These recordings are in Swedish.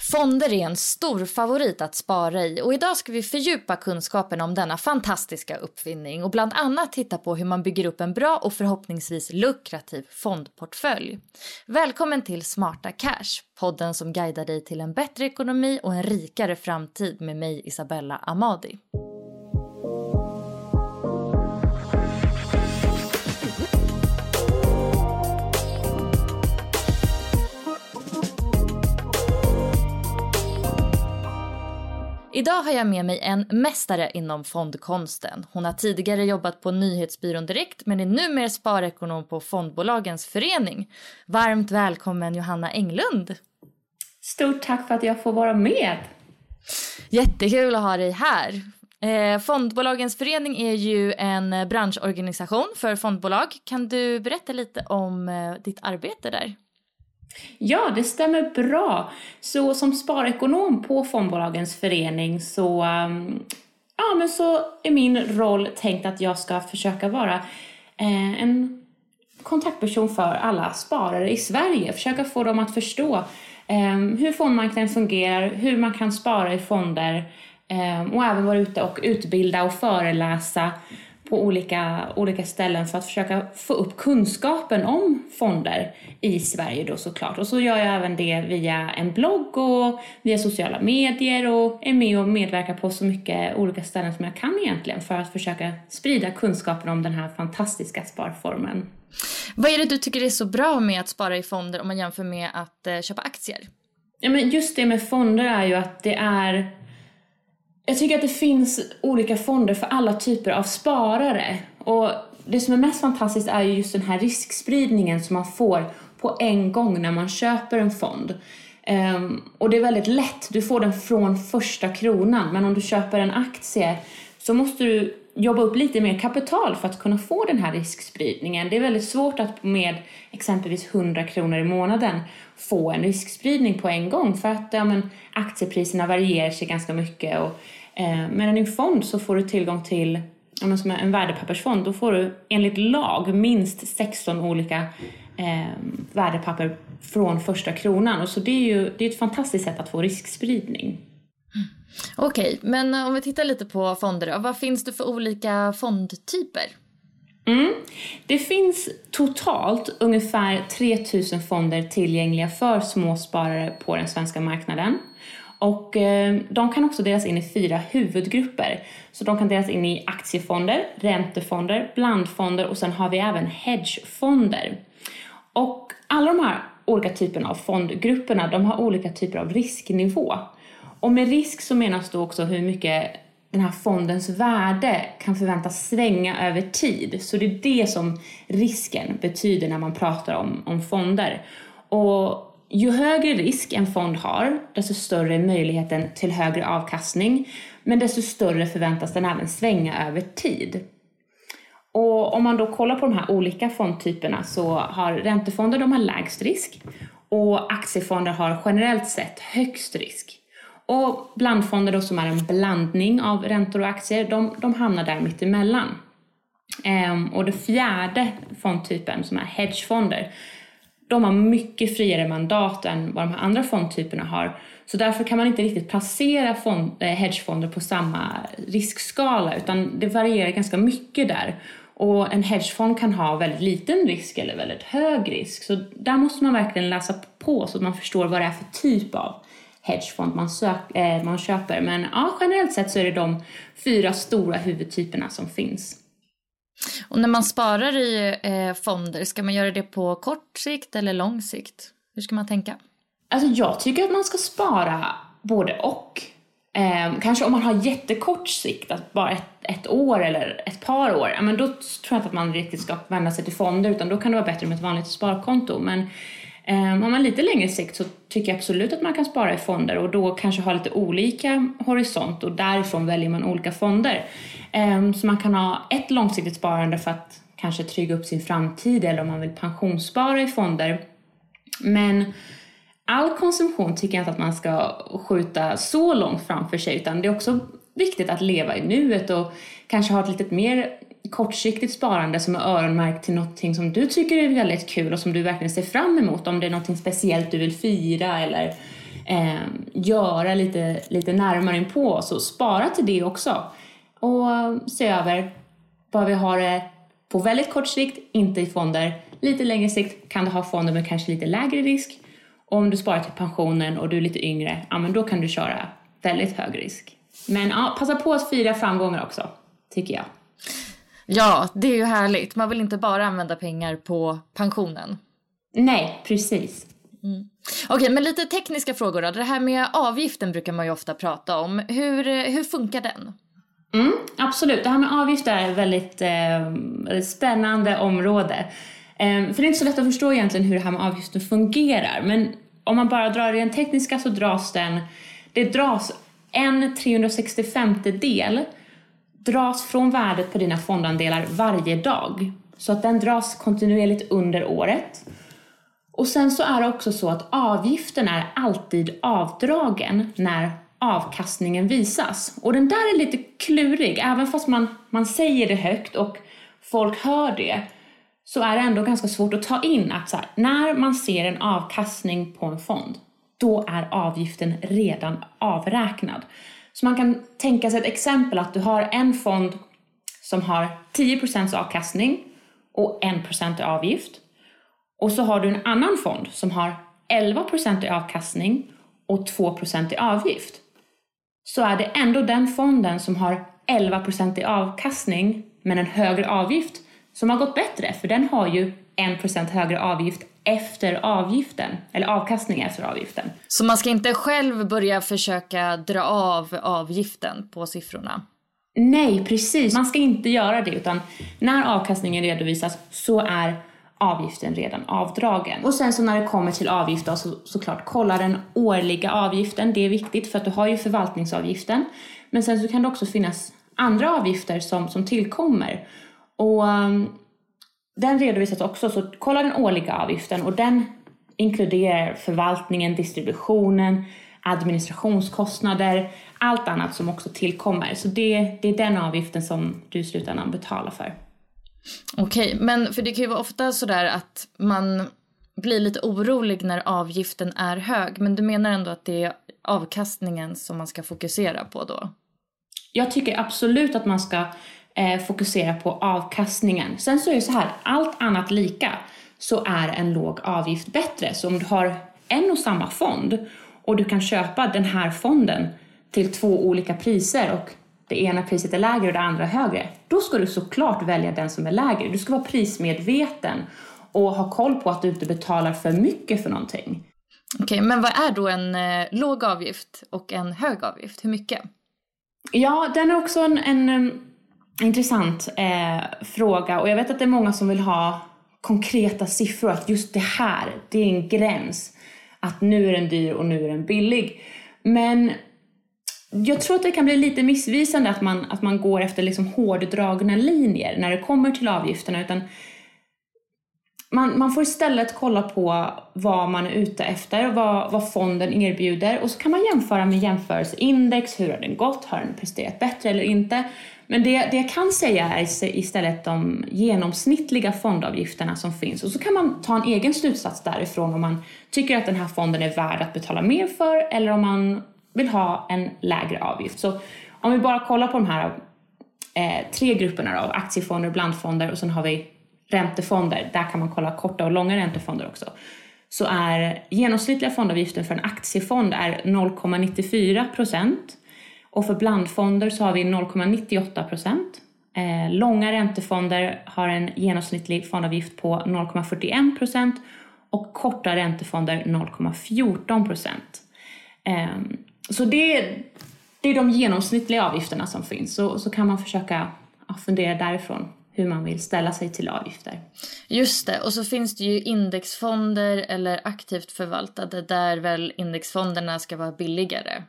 Fonder är en stor favorit att spara i och idag ska vi fördjupa kunskapen om denna fantastiska uppfinning och bland annat titta på hur man bygger upp en bra och förhoppningsvis lukrativ fondportfölj. Välkommen till Smarta Cash, podden som guidar dig till en bättre ekonomi och en rikare framtid med mig Isabella Amadi. Idag har jag med mig en mästare inom fondkonsten. Hon har tidigare jobbat på nyhetsbyrån Direkt men är numera sparekonom på Fondbolagens förening. Varmt välkommen Johanna Englund! Stort tack för att jag får vara med! Jättekul att ha dig här. Eh, Fondbolagens förening är ju en branschorganisation för fondbolag. Kan du berätta lite om eh, ditt arbete där? Ja, det stämmer bra. Så som sparekonom på Fondbolagens förening så, ehm, ja, men så är min roll tänkt att jag ska försöka vara eh, en kontaktperson för alla sparare i Sverige. Försöka få dem att förstå ehm, hur fondmarknaden fungerar, hur man kan spara i fonder ehm, och även vara ute och utbilda och föreläsa på olika, olika ställen för att försöka få upp kunskapen om fonder i Sverige då såklart. Och så gör jag även det via en blogg och via sociala medier och är med och medverkar på så mycket olika ställen som jag kan egentligen för att försöka sprida kunskapen om den här fantastiska sparformen. Vad är det du tycker är så bra med att spara i fonder om man jämför med att eh, köpa aktier? Ja, men just det med fonder är ju att det är jag tycker att det finns olika fonder för alla typer av sparare. Och det som är mest fantastiskt är ju just den här riskspridningen som man får på en gång när man köper en fond. Um, och det är väldigt lätt, du får den från första kronan. Men om du köper en aktie så måste du jobba upp lite mer kapital för att kunna få den här riskspridningen. Det är väldigt svårt att med exempelvis 100 kronor i månaden få en riskspridning på en gång för att ja, men, aktiepriserna varierar sig ganska mycket. Och, eh, medan i en fond så får du tillgång till ja, som en värdepappersfond, då får du enligt lag minst 16 olika eh, värdepapper från första kronan. Och så det är ju det är ett fantastiskt sätt att få riskspridning. Okej, okay, men eh, om vi tittar lite på fonder då. Vad finns det för olika fondtyper? Mm. Det finns totalt ungefär 3000 fonder tillgängliga för småsparare på den svenska marknaden. Och eh, de kan också delas in i fyra huvudgrupper. Så de kan delas in i aktiefonder, räntefonder, blandfonder och sen har vi även hedgefonder. Och alla de här olika typerna av fondgrupperna, de har olika typer av risknivå. Och med risk så menas då också hur mycket den här fondens värde kan förväntas svänga över tid. Så det är det som risken betyder när man pratar om, om fonder. Och ju högre risk en fond har, desto större är möjligheten till högre avkastning. Men desto större förväntas den även svänga över tid. Och om man då kollar på de här olika fondtyperna så har räntefonder de har lägst risk Och aktiefonder har generellt sett högst risk. Och blandfonder då som är en blandning av räntor och aktier, de, de hamnar där mittemellan. Ehm, och den fjärde fondtypen som är hedgefonder, de har mycket friare mandat än vad de här andra fondtyperna har. Så därför kan man inte riktigt placera fond, eh, hedgefonder på samma riskskala utan det varierar ganska mycket där. Och en hedgefond kan ha väldigt liten risk eller väldigt hög risk. Så där måste man verkligen läsa på så att man förstår vad det är för typ av hedgefond man, sök, eh, man köper. Men ja, generellt sett så är det de fyra stora huvudtyperna som finns. Och när man sparar i eh, fonder, ska man göra det på kort sikt eller lång sikt? Hur ska man tänka? Alltså jag tycker att man ska spara både och. Eh, kanske om man har jättekort sikt, att bara ett, ett, år eller ett par år, ja, men då tror jag inte att man riktigt ska vända sig till fonder utan då kan det vara bättre med ett vanligt sparkonto. Men Ehm, om man lite längre sikt så tycker jag absolut att man kan spara i fonder och då kanske ha lite olika horisont och därifrån väljer man olika fonder. Ehm, så man kan ha ett långsiktigt sparande för att kanske trygga upp sin framtid eller om man vill pensionsspara i fonder. Men all konsumtion tycker jag inte att man ska skjuta så långt framför sig utan det är också viktigt att leva i nuet och kanske ha ett lite mer kortsiktigt sparande som är öronmärkt till någonting som du tycker är väldigt kul och som du verkligen ser fram emot. Om det är någonting speciellt du vill fira eller eh, göra lite, lite närmare inpå. så spara till det också. Och se över vad vi har det på väldigt kort sikt, inte i fonder. Lite längre sikt kan du ha fonder med kanske lite lägre risk om du sparar till pensionen och du är lite yngre, ja men då kan du köra väldigt hög risk. Men ja, passa på att fira framgångar också, tycker jag. Ja, det är ju härligt. Man vill inte bara använda pengar på pensionen. Nej, precis. Mm. Okej, okay, men lite tekniska frågor då. Det här med avgiften brukar man ju ofta prata om. Hur, hur funkar den? Mm, absolut, det här med avgifter är ett väldigt eh, spännande område. Ehm, för det är inte så lätt att förstå egentligen hur det här med avgiften fungerar. Men om man bara drar rent tekniska så dras den, det dras en 365 del dras från värdet på dina fondandelar varje dag. Så att den dras kontinuerligt under året. Och sen så är det också så att avgiften är alltid avdragen när avkastningen visas. Och den där är lite klurig, även fast man, man säger det högt och folk hör det så är det ändå ganska svårt att ta in att så här, när man ser en avkastning på en fond, då är avgiften redan avräknad. Så man kan tänka sig ett exempel att du har en fond som har 10% avkastning och 1 i avgift. Och så har du en annan fond som har 11 i avkastning och 2 i avgift. Så är det ändå den fonden som har 11 i avkastning men en högre avgift som har gått bättre, för den har ju 1% högre avgift efter avgiften, eller avkastning efter avgiften. Så man ska inte själv börja försöka dra av avgiften på siffrorna? Nej, precis. Man ska inte göra det, utan när avkastningen redovisas så är avgiften redan avdragen. Och sen så när det kommer till avgift då, så såklart kolla den årliga avgiften. Det är viktigt för att du har ju förvaltningsavgiften. Men sen så kan det också finnas andra avgifter som, som tillkommer. Och um, den redovisas också, så kolla den årliga avgiften och den inkluderar förvaltningen, distributionen, administrationskostnader, allt annat som också tillkommer. Så det, det är den avgiften som du i slutändan betalar för. Okej, okay, men för det kan ju vara ofta sådär att man blir lite orolig när avgiften är hög, men du menar ändå att det är avkastningen som man ska fokusera på då? Jag tycker absolut att man ska eh, fokusera på avkastningen. Sen så är det så här, allt annat lika så är en låg avgift bättre. Så om du har en och samma fond och du kan köpa den här fonden till två olika priser och det ena priset är lägre och det andra högre, då ska du såklart välja den som är lägre. Du ska vara prismedveten och ha koll på att du inte betalar för mycket för någonting. Okej, okay, men vad är då en eh, låg avgift och en hög avgift? Hur mycket? Ja, den är också en, en intressant eh, fråga och jag vet att det är många som vill ha konkreta siffror, att just det här, det är en gräns. Att nu är den dyr och nu är den billig. Men jag tror att det kan bli lite missvisande att man, att man går efter liksom hårdragna linjer när det kommer till avgifterna. Utan man, man får istället kolla på vad man är ute efter, vad, vad fonden erbjuder och så kan man jämföra med jämförelseindex, hur har den gått, har den presterat bättre eller inte? Men det, det jag kan säga är istället de genomsnittliga fondavgifterna som finns. Och så kan man ta en egen slutsats därifrån om man tycker att den här fonden är värd att betala mer för eller om man vill ha en lägre avgift. Så om vi bara kollar på de här eh, tre grupperna då, aktiefonder, blandfonder och sen har vi räntefonder, där kan man kolla korta och långa räntefonder också, så är genomsnittliga fondavgiften för en aktiefond är 0,94 procent och för blandfonder så har vi 0,98 procent. Eh, långa räntefonder har en genomsnittlig fondavgift på 0,41 procent och korta räntefonder 0,14 procent. Eh, så det, det är de genomsnittliga avgifterna som finns. Så, så kan man försöka fundera därifrån hur man vill ställa sig till avgifter. Just det, och så finns det ju indexfonder eller aktivt förvaltade där väl indexfonderna ska vara billigare.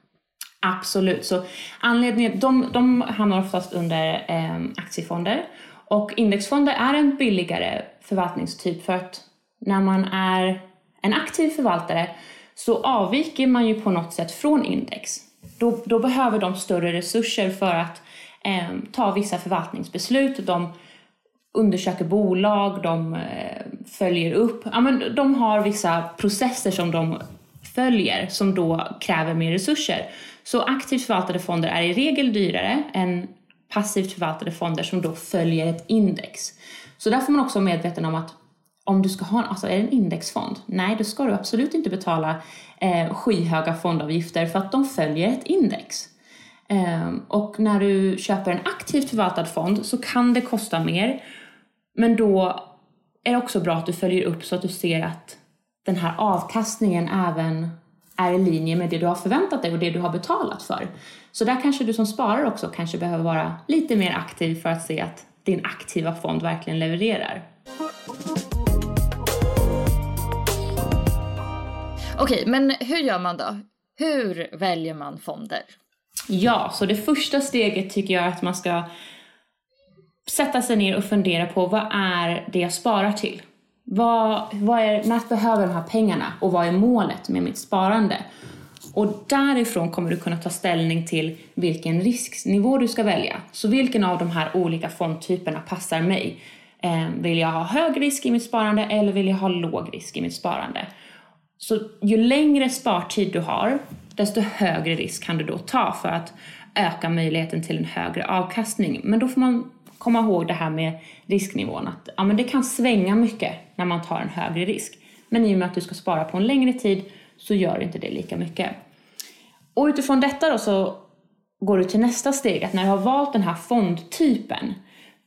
Absolut, så anledningen, de, de hamnar oftast under eh, aktiefonder och indexfonder är en billigare förvaltningstyp för att när man är en aktiv förvaltare så avviker man ju på något sätt från index. Då, då behöver de större resurser för att eh, ta vissa förvaltningsbeslut. De undersöker bolag, de eh, följer upp. Ja, men de har vissa processer som de följer som då kräver mer resurser. Så aktivt förvaltade fonder är i regel dyrare än passivt förvaltade fonder som då följer ett index. Så där får man också vara medveten om att om du ska ha, alltså är det en indexfond? Nej, då ska du absolut inte betala eh, skyhöga fondavgifter för att de följer ett index. Eh, och när du köper en aktivt förvaltad fond så kan det kosta mer men då är det också bra att du följer upp så att du ser att den här avkastningen även är i linje med det du har förväntat dig och det du har betalat för. Så där kanske du som sparare också kanske behöver vara lite mer aktiv för att se att din aktiva fond verkligen levererar. Okej, men hur gör man då? Hur väljer man fonder? Ja, så det första steget tycker jag är att man ska sätta sig ner och fundera på vad är det jag sparar till? Vad, vad är, när behöver de här pengarna och vad är målet med mitt sparande? Och därifrån kommer du kunna ta ställning till vilken risknivå du ska välja. Så vilken av de här olika fondtyperna passar mig? Ehm, vill jag ha hög risk i mitt sparande eller vill jag ha låg risk i mitt sparande? Så ju längre spartid du har, desto högre risk kan du då ta för att öka möjligheten till en högre avkastning. Men då får man komma ihåg det här med risknivån. Att ja, men det kan svänga mycket när man tar en högre risk. Men i och med att du ska spara på en längre tid så gör inte det lika mycket. Och utifrån detta då så går du till nästa steg. Att när du har valt den här fondtypen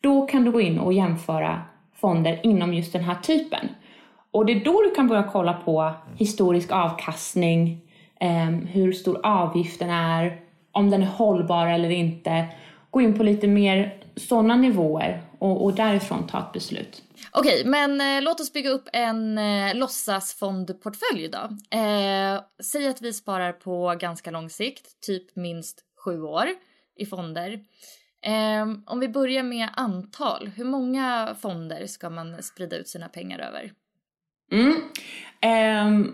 då kan du gå in och jämföra fonder inom just den här typen. Och det är då du kan börja kolla på historisk avkastning, ehm, hur stor avgiften är, om den är hållbar eller inte. Gå in på lite mer sådana nivåer och, och därifrån ta ett beslut. Okej, men eh, låt oss bygga upp en eh, låtsasfondportfölj då. Eh, säg att vi sparar på ganska lång sikt, typ minst sju år i fonder. Eh, om vi börjar med antal, hur många fonder ska man sprida ut sina pengar över? Mm. Eh,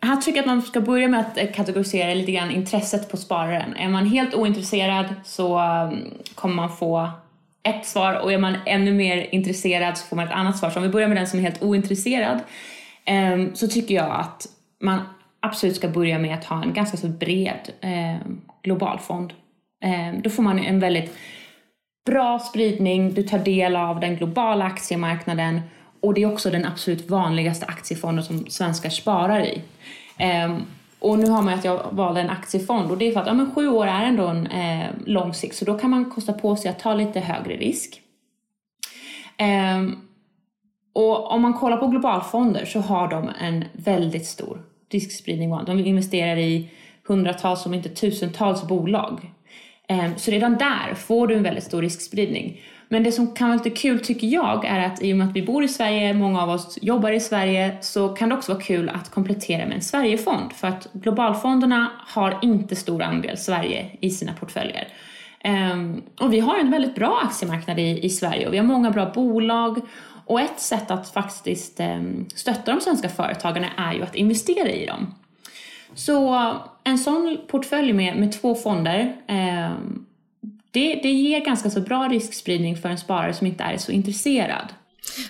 här tycker jag att man ska börja med att kategorisera lite grann intresset på spararen. Är man helt ointresserad så um, kommer man få ett svar och är man ännu mer intresserad så får man ett annat svar. Så om vi börjar med den som är helt ointresserad ehm, så tycker jag att man absolut ska börja med att ha en ganska så bred ehm, global fond. Ehm, då får man en väldigt bra spridning, du tar del av den globala aktiemarknaden och det är också den absolut vanligaste aktiefonden som svenskar sparar i. Um, och nu har man att jag valde en aktiefond och det är för att ja, men sju år är ändå en eh, lång sikt så då kan man kosta på sig att ta lite högre risk. Um, och om man kollar på globalfonder så har de en väldigt stor riskspridning. De investerar i hundratals om inte tusentals bolag. Um, så redan där får du en väldigt stor riskspridning. Men det som kan vara lite kul tycker jag är att i och med att vi bor i Sverige, många av oss jobbar i Sverige, så kan det också vara kul att komplettera med en Sverigefond. För att globalfonderna har inte stor andel Sverige i sina portföljer. Um, och vi har en väldigt bra aktiemarknad i, i Sverige och vi har många bra bolag Och ett sätt att faktiskt um, stötta de svenska företagarna är ju att investera i dem. Så en sån portfölj med, med två fonder um, det, det ger ganska så bra riskspridning för en sparare som inte är så intresserad.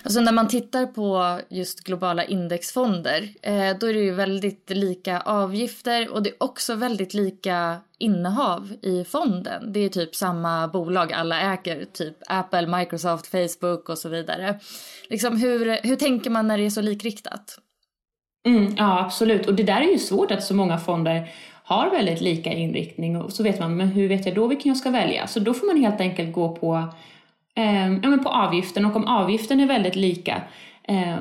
Alltså när man tittar på just globala indexfonder eh, då är det ju väldigt lika avgifter och det är också väldigt lika innehav i fonden. Det är typ samma bolag alla äger, typ Apple, Microsoft, Facebook och så vidare. Liksom hur, hur tänker man när det är så likriktat? Mm, ja, absolut. Och det där är ju svårt att så många fonder har väldigt lika inriktning och så vet man, men hur vet jag då vilken jag ska välja? Så då får man helt enkelt gå på, eh, ja, men på avgiften och om avgiften är väldigt lika eh,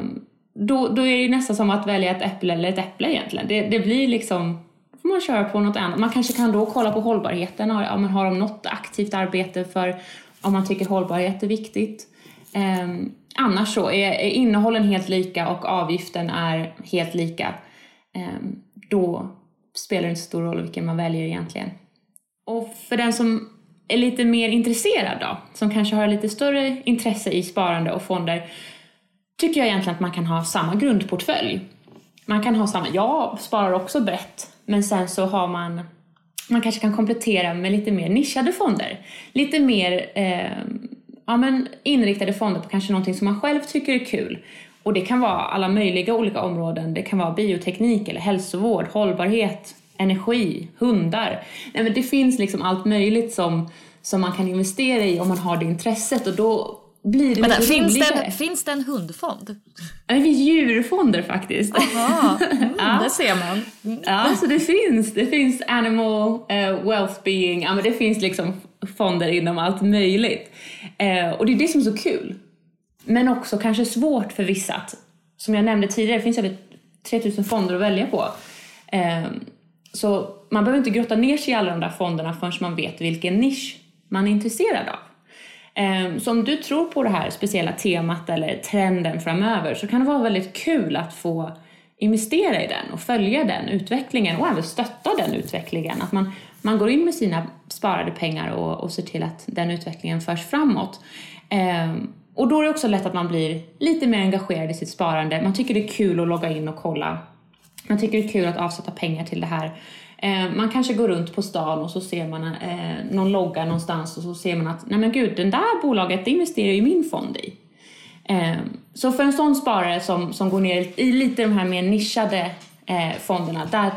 då, då är det ju nästan som att välja ett äpple eller ett äpple egentligen. Det, det blir liksom, då får man köra på något annat. Man kanske kan då kolla på hållbarheten, har, ja, men har de något aktivt arbete för om man tycker hållbarhet är viktigt. Eh, annars så är, är innehållen helt lika och avgiften är helt lika, eh, då spelar det inte så stor roll vilken man väljer egentligen. Och för den som är lite mer intresserad då, som kanske har lite större intresse i sparande och fonder, tycker jag egentligen att man kan ha samma grundportfölj. Man kan ha samma, jag sparar också brett, men sen så har man, man kanske kan komplettera med lite mer nischade fonder. Lite mer eh, ja, men inriktade fonder på kanske någonting som man själv tycker är kul. Och det kan vara alla möjliga olika områden. Det kan vara bioteknik eller hälsovård, hållbarhet, energi, hundar. Nej, men det finns liksom allt möjligt som, som man kan investera i om man har det intresset och då blir det Men lite finns, roligare. det, finns det en hundfond? Ja, det finns djurfonder faktiskt. Jaha, mm, Ja. det ser man. Ja, så det finns. Det finns animal uh, wealth being, ja men det finns liksom fonder inom allt möjligt. Eh, och det är det som är så kul. Men också kanske svårt för vissa att, som jag nämnde tidigare, det finns över 3000 fonder att välja på. Ehm, så man behöver inte grotta ner sig i alla de där fonderna förrän man vet vilken nisch man är intresserad av. Ehm, så om du tror på det här speciella temat eller trenden framöver så kan det vara väldigt kul att få investera i den och följa den utvecklingen och även stötta den utvecklingen. Att man, man går in med sina sparade pengar och, och ser till att den utvecklingen förs framåt. Ehm, och då är det också lätt att man blir lite mer engagerad i sitt sparande. Man tycker det är kul att logga in och kolla. Man tycker det är kul att avsätta pengar till det här. Eh, man kanske går runt på stan och så ser man eh, någon logga någonstans och så ser man att nej men gud, den där bolaget det investerar ju min fond i. Eh, så för en sån sparare som, som går ner i lite de här mer nischade fonderna, där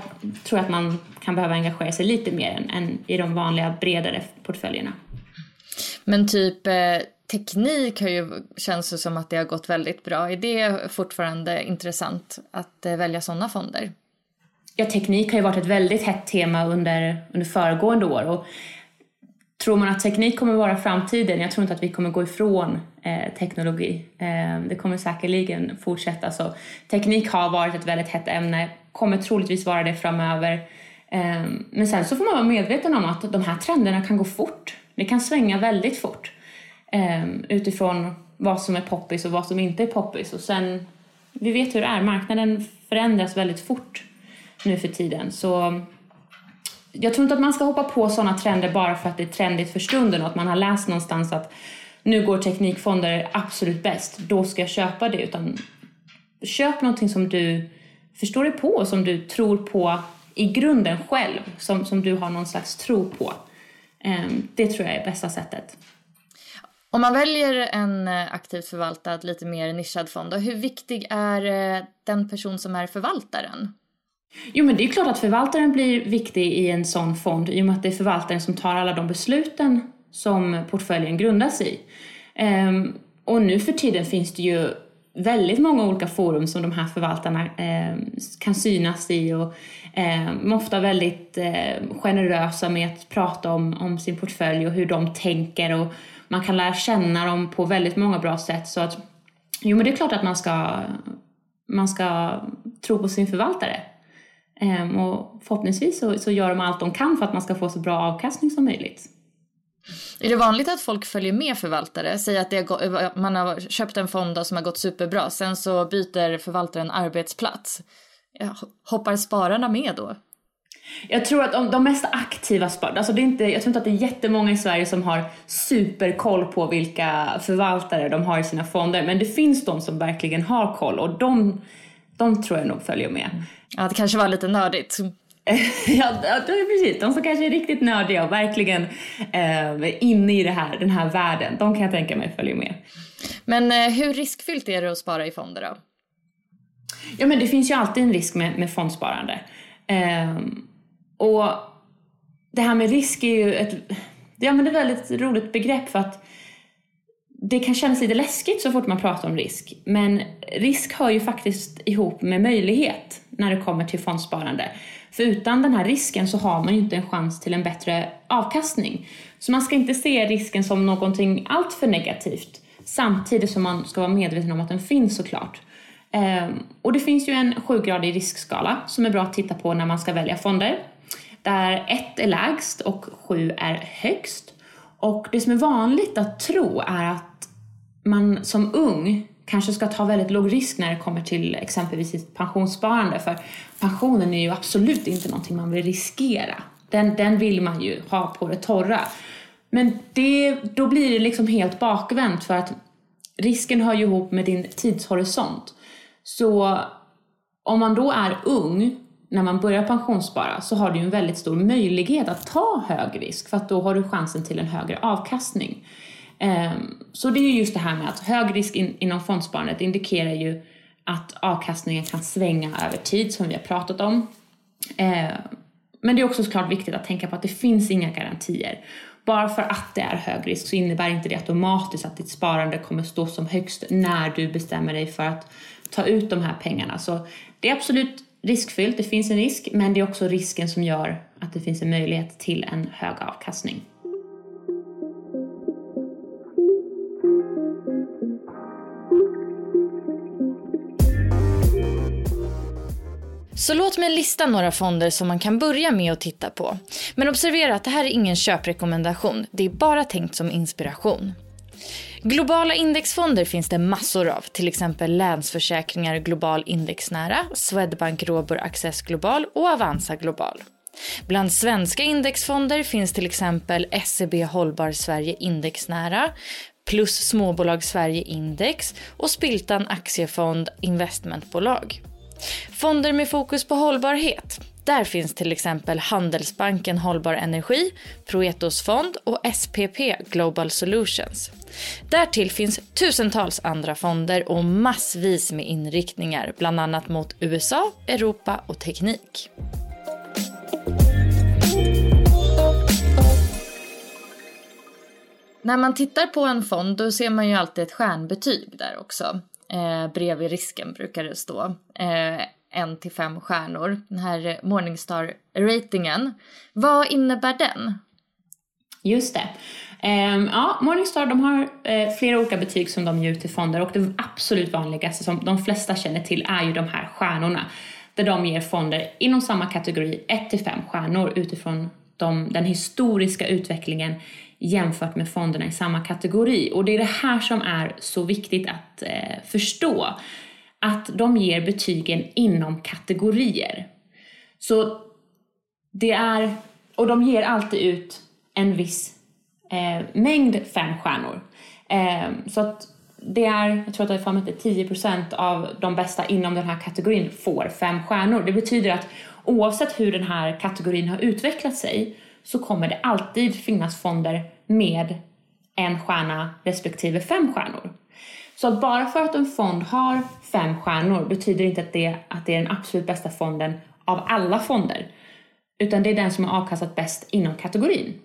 tror jag att man kan behöva engagera sig lite mer än, än i de vanliga bredare portföljerna. Men typ teknik har ju, känns det som att det har gått väldigt bra. Är det fortfarande intressant att eh, välja sådana fonder? Ja, teknik har ju varit ett väldigt hett tema under, under föregående år. Och tror man att teknik kommer vara framtiden? Jag tror inte att vi kommer gå ifrån eh, teknologi. Eh, det kommer säkerligen fortsätta så. Teknik har varit ett väldigt hett ämne, kommer troligtvis vara det framöver. Eh, men sen så får man vara medveten om att de här trenderna kan gå fort. Det kan svänga väldigt fort Ehm, utifrån vad som är poppis och vad som inte är poppis. Och sen, vi vet hur det är, marknaden förändras väldigt fort nu för tiden. Så jag tror inte att man ska hoppa på sådana trender bara för att det är trendigt för stunden och att man har läst någonstans att nu går teknikfonder absolut bäst, då ska jag köpa det. Utan köp någonting som du förstår dig på och som du tror på i grunden själv, som, som du har någon slags tro på. Ehm, det tror jag är bästa sättet. Om man väljer en eh, aktivt förvaltad, lite mer nischad fond, då, hur viktig är eh, den person som är förvaltaren? Jo men det är klart att förvaltaren blir viktig i en sån fond i och med att det är förvaltaren som tar alla de besluten som portföljen grundas i. Ehm, och nu för tiden finns det ju väldigt många olika forum som de här förvaltarna eh, kan synas i och ehm, ofta väldigt eh, generösa med att prata om, om sin portfölj och hur de tänker och man kan lära känna dem på väldigt många bra sätt så att jo men det är klart att man ska, man ska tro på sin förvaltare. Ehm, och förhoppningsvis så, så gör de allt de kan för att man ska få så bra avkastning som möjligt. Är det vanligt att folk följer med förvaltare? Säg att det har eh, man har köpt en fond som har gått superbra, sen så byter förvaltaren arbetsplats. Hoppar spararna med då? Jag tror att de, de mest aktiva spararna, alltså det är inte, jag tror inte att det är jättemånga i Sverige som har superkoll på vilka förvaltare de har i sina fonder, men det finns de som verkligen har koll och de, de tror jag nog följer med. Ja, det kanske var lite nördigt. ja, precis. De som kanske är riktigt nördiga och verkligen eh, inne i det här, den här världen, de kan jag tänka mig följer med. Men eh, hur riskfyllt är det att spara i fonder då? Ja, men det finns ju alltid en risk med, med fondsparande. Eh, och det här med risk är ju ett, ja, men det är ett väldigt roligt begrepp för att det kan kännas lite läskigt så fort man pratar om risk. Men risk hör ju faktiskt ihop med möjlighet när det kommer till fondsparande. För utan den här risken så har man ju inte en chans till en bättre avkastning. Så man ska inte se risken som någonting alltför negativt samtidigt som man ska vara medveten om att den finns såklart. Ehm, och det finns ju en sjugradig riskskala som är bra att titta på när man ska välja fonder. Där 1 är lägst och 7 är högst. Och det som är vanligt att tro är att man som ung kanske ska ta väldigt låg risk när det kommer till exempelvis sitt pensionssparande. För pensionen är ju absolut inte någonting man vill riskera. Den, den vill man ju ha på det torra. Men det, då blir det liksom helt bakvänt för att risken hör ju ihop med din tidshorisont. Så om man då är ung när man börjar pensionsspara så har du en väldigt stor möjlighet att ta hög risk för att då har du chansen till en högre avkastning. Ehm, så det är just det här med att hög risk inom fondsparandet indikerar ju att avkastningen kan svänga över tid som vi har pratat om. Ehm, men det är också såklart viktigt att tänka på att det finns inga garantier. Bara för att det är hög risk så innebär inte det automatiskt att ditt sparande kommer stå som högst när du bestämmer dig för att ta ut de här pengarna. Så det är absolut riskfyllt, det finns en risk, men det är också risken som gör att det finns en möjlighet till en hög avkastning. Så låt mig lista några fonder som man kan börja med att titta på. Men observera att det här är ingen köprekommendation. Det är bara tänkt som inspiration. Globala indexfonder finns det massor av, till exempel Länsförsäkringar Global Indexnära, Swedbank Robur Access Global och Avanza Global. Bland svenska indexfonder finns till exempel SEB Hållbar Sverige Indexnära, plus Småbolag Sverige Index och Spiltan Aktiefond Investmentbolag. Fonder med fokus på hållbarhet. Där finns till exempel Handelsbanken Hållbar Energi, Proetos fond och SPP Global Solutions. Därtill finns tusentals andra fonder och massvis med inriktningar, bland annat mot USA, Europa och teknik. När man tittar på en fond då ser man ju alltid ett stjärnbetyg där också. Eh, bredvid risken brukar det stå. Eh, en till fem stjärnor. Den här Morningstar-ratingen. Vad innebär den? Just det. Um, ja, Morningstar de har uh, flera olika betyg som de ger ut till fonder och det absolut vanligaste som de flesta känner till är ju de här stjärnorna. Där de ger fonder inom samma kategori 1 till 5 stjärnor utifrån de, den historiska utvecklingen jämfört med fonderna i samma kategori. Och det är det här som är så viktigt att eh, förstå. Att de ger betygen inom kategorier. Så det är, och de ger alltid ut en viss eh, mängd fem stjärnor. Eh, så att det är, jag tror att det är för mig 10% av de bästa inom den här kategorin får fem stjärnor. Det betyder att oavsett hur den här kategorin har utvecklat sig så kommer det alltid finnas fonder med en stjärna respektive fem stjärnor. Så att bara för att en fond har fem stjärnor betyder inte att det, att det är den absolut bästa fonden av alla fonder. Utan det är den som har avkastat bäst inom kategorin.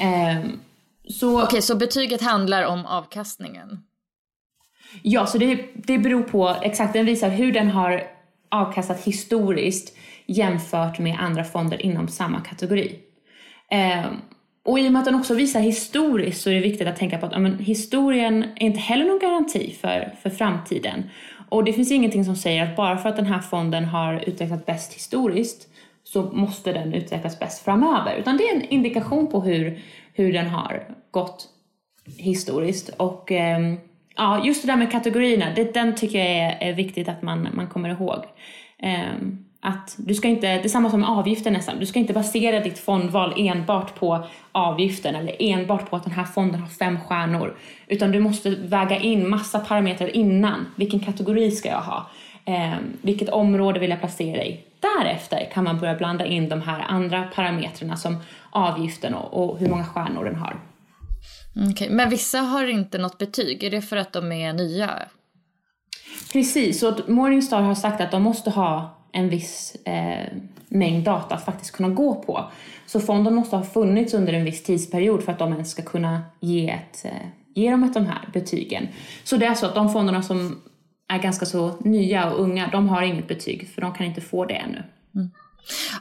Um, så... Okej, okay, så betyget handlar om avkastningen? Ja, så det, det beror på exakt, den visar hur den har avkastat historiskt jämfört med andra fonder inom samma kategori. Um, och i och med att den också visar historiskt så är det viktigt att tänka på att ja, men, historien är inte heller någon garanti för, för framtiden. Och det finns ingenting som säger att bara för att den här fonden har utvecklats bäst historiskt så måste den utvecklas bäst framöver. Utan det är en indikation på hur, hur den har gått historiskt. Och eh, ja, just det där med kategorierna, det, den tycker jag är, är viktigt att man, man kommer ihåg. Eh, att du ska inte, det är samma som med avgiften nästan, du ska inte basera ditt fondval enbart på avgiften eller enbart på att den här fonden har fem stjärnor. Utan du måste väga in massa parametrar innan. Vilken kategori ska jag ha? Eh, vilket område vill jag placera i? Därefter kan man börja blanda in de här andra parametrarna som avgiften och, och hur många stjärnor den har. Okay. Men vissa har inte något betyg, är det för att de är nya? Precis, så Morningstar har sagt att de måste ha en viss eh, mängd data att faktiskt kunna gå på. Så fonden måste ha funnits under en viss tidsperiod för att de ens ska kunna ge, ett, eh, ge dem ett, de här betygen. Så det är så att de fonderna som är ganska så nya och unga, de har inget betyg för de kan inte få det ännu. Mm.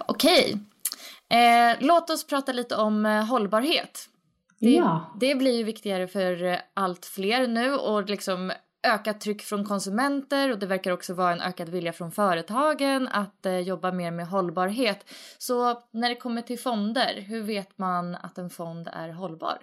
Okej. Eh, låt oss prata lite om eh, hållbarhet. Det, ja. det blir ju viktigare för eh, allt fler nu och liksom ökat tryck från konsumenter och det verkar också vara en ökad vilja från företagen att eh, jobba mer med hållbarhet. Så när det kommer till fonder, hur vet man att en fond är hållbar?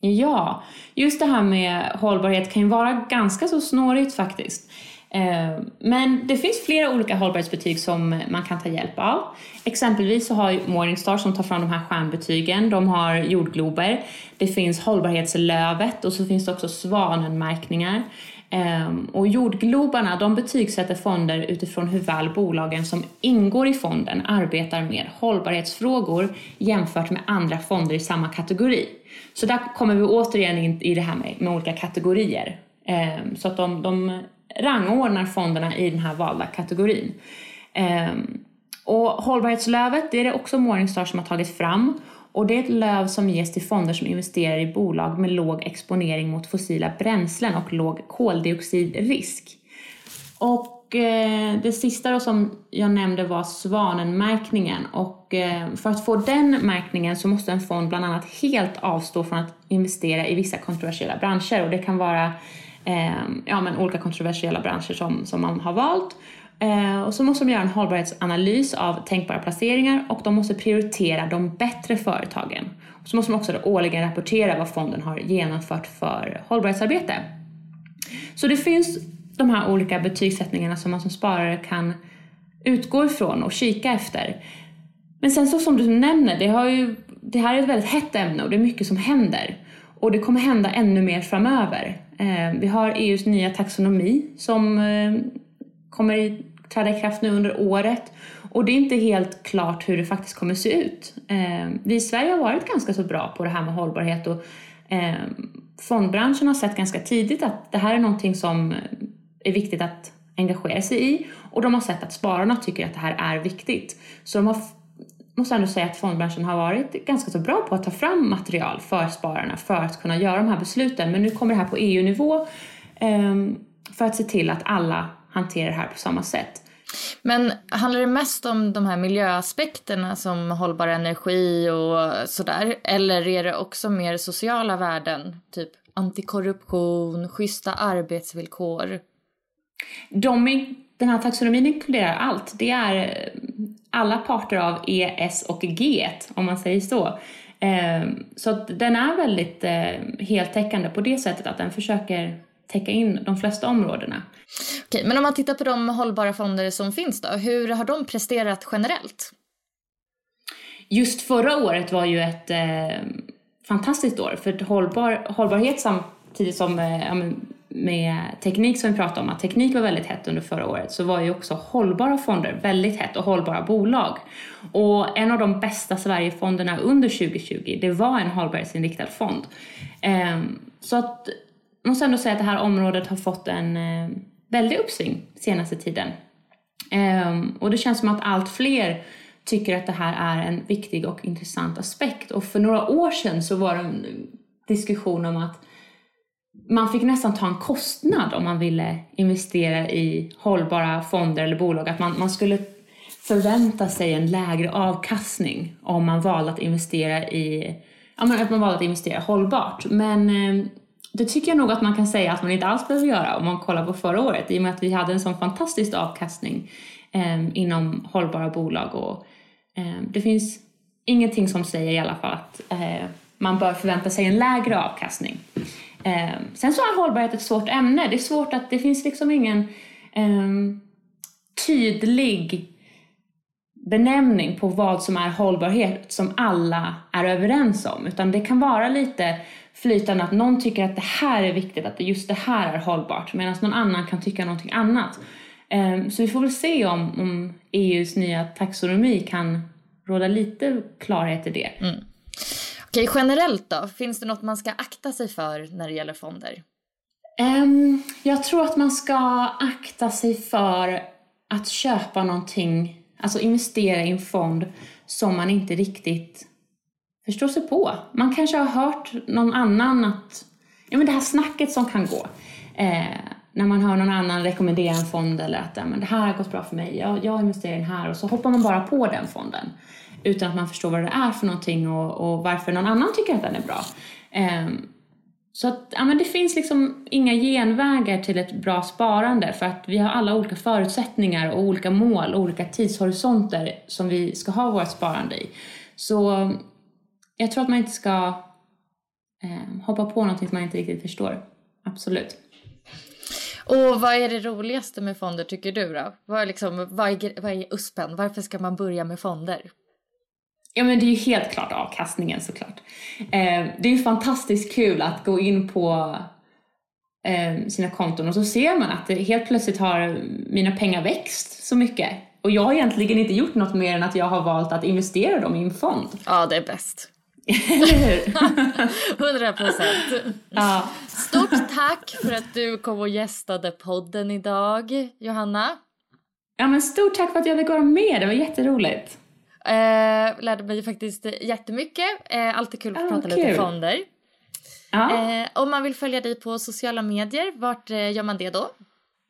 Ja, just det här med hållbarhet kan ju vara ganska så snårigt faktiskt. Eh, men det finns flera olika hållbarhetsbetyg som man kan ta hjälp av. Exempelvis så har Morningstar som tar fram de här stjärnbetygen, de har jordglober. Det finns hållbarhetslövet och så finns det också svanenmärkningar. Ehm, och jordglobarna de betygsätter fonder utifrån hur väl bolagen som ingår i fonden arbetar med hållbarhetsfrågor jämfört med andra fonder i samma kategori. Så där kommer vi återigen in i det här med, med olika kategorier. Ehm, så att de, de rangordnar fonderna i den här valda kategorin. Ehm, och hållbarhetslövet det är det också Morningstar som har tagit fram och det är ett löv som ges till fonder som investerar i bolag med låg exponering mot fossila bränslen och låg koldioxidrisk. Och eh, det sista då som jag nämnde var svanenmärkningen och eh, för att få den märkningen så måste en fond bland annat helt avstå från att investera i vissa kontroversiella branscher och det kan vara eh, ja, men olika kontroversiella branscher som, som man har valt. Eh, och så måste de göra en hållbarhetsanalys av tänkbara placeringar och de måste prioritera de bättre företagen. Och så måste de också årligen rapportera vad fonden har genomfört för hållbarhetsarbete. Så det finns de här olika betygssättningarna som man som sparare kan utgå ifrån och kika efter. Men sen så som du nämner, det, har ju, det här är ett väldigt hett ämne och det är mycket som händer. Och det kommer hända ännu mer framöver. Eh, vi har EUs nya taxonomi som eh, kommer i, träda i kraft nu under året. Och det är inte helt klart hur det faktiskt kommer se ut. Eh, vi i Sverige har varit ganska så bra på det här med hållbarhet och fondbranschen har sett ganska tidigt att det här är någonting som är viktigt att engagera sig i och de har sett att spararna tycker att det här är viktigt. Så de har måste ändå säga att fondbranschen har varit ganska så bra på att ta fram material för spararna för att kunna göra de här besluten. Men nu kommer det här på EU-nivå um, för att se till att alla hanterar det här på samma sätt. Men handlar det mest om de här miljöaspekterna som hållbar energi och sådär? Eller är det också mer sociala värden? Typ antikorruption, schyssta arbetsvillkor? De, den här taxonomin inkluderar allt. Det är alla parter av E, S och G, om man säger så. Ehm, så den är väldigt eh, heltäckande på det sättet att den försöker täcka in de flesta områdena. Okej, men om man tittar på de hållbara fonder som finns då, hur har de presterat generellt? Just förra året var ju ett eh, fantastiskt år för hållbar, hållbarhet samtidigt som eh, med teknik som vi pratade om, att teknik var väldigt hett under förra året, så var ju också hållbara fonder väldigt hett och hållbara bolag. Och en av de bästa Sverigefonderna under 2020, det var en hållbarhetsinriktad fond. Ehm, så att, jag måste ändå säga att det här området har fått en eh, väldig uppsving senaste tiden. Ehm, och det känns som att allt fler tycker att det här är en viktig och intressant aspekt. Och för några år sedan så var det en diskussion om att man fick nästan ta en kostnad om man ville investera i hållbara fonder eller bolag. Att man, man skulle förvänta sig en lägre avkastning om man valde att investera i ja, men att man valde att investera hållbart. Men eh, det tycker jag nog att man kan säga att man inte alls behöver göra om man kollar på förra året i och med att vi hade en sån fantastisk avkastning eh, inom hållbara bolag och eh, det finns ingenting som säger i alla fall att eh, man bör förvänta sig en lägre avkastning. Eh, sen så är hållbarhet ett svårt ämne. Det är svårt att det finns liksom ingen eh, tydlig benämning på vad som är hållbarhet som alla är överens om. Utan det kan vara lite flytande att någon tycker att det här är viktigt, att just det här är hållbart. Medan någon annan kan tycka någonting annat. Ehm, så vi får väl se om, om EUs nya taxonomi kan råda lite klarhet i det. Mm. Okej, generellt då? Finns det något man ska akta sig för när det gäller fonder? Um, jag tror att man ska akta sig för att köpa någonting, alltså investera i en fond som man inte riktigt förstår sig på. Man kanske har hört någon annan att, ja men det här snacket som kan gå. Eh, när man hör någon annan rekommendera en fond eller att ja, men det här har gått bra för mig, jag, jag investerar i den här och så hoppar man bara på den fonden utan att man förstår vad det är för någonting och, och varför någon annan tycker att den är bra. Um, så att, ja, men det finns liksom inga genvägar till ett bra sparande för att vi har alla olika förutsättningar och olika mål och olika tidshorisonter som vi ska ha vårt sparande i. Så jag tror att man inte ska eh, hoppa på någonting som man inte riktigt förstår. Absolut. Och vad är det roligaste med fonder tycker du då? Vad är, liksom, vad är, vad är USPen? Varför ska man börja med fonder? Ja men det är ju helt klart avkastningen såklart. Eh, det är ju fantastiskt kul att gå in på eh, sina konton och så ser man att det helt plötsligt har mina pengar växt så mycket. Och jag har egentligen inte gjort något mer än att jag har valt att investera dem i en fond. Ja, det är bäst. Eller hur? Hundra procent. Ja. Stort tack för att du kom och gästade podden idag, Johanna. Ja, men stort tack för att jag fick vara med. Det var jätteroligt. Eh, lärde mig faktiskt jättemycket. Eh, alltid kul att oh, prata kul. lite fonder. Ja. Eh, om man vill följa dig på sociala medier, vart eh, gör man det då?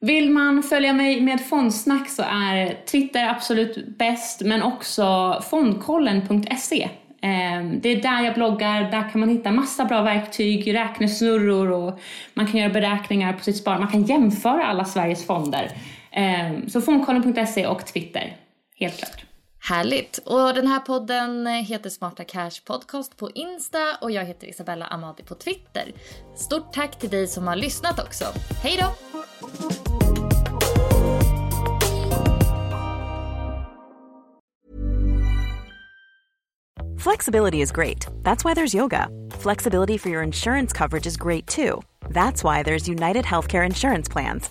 Vill man följa mig med fondsnack så är Twitter absolut bäst, men också fondkollen.se. Ehm, det är där jag bloggar, där kan man hitta massa bra verktyg, räknesnurror och man kan göra beräkningar på sitt sparande. Man kan jämföra alla Sveriges fonder. Ehm, så fondkollen.se och Twitter, helt klart. Härligt! Och den här podden eh, heter Smarta Cash Podcast på Insta och jag heter Isabella Amadi på Twitter. Stort tack till dig som har lyssnat också. Hej då! Flexibility is great. That's why there's yoga. Flexibility for your insurance coverage is great too. That's why there's United Healthcare Insurance Plans.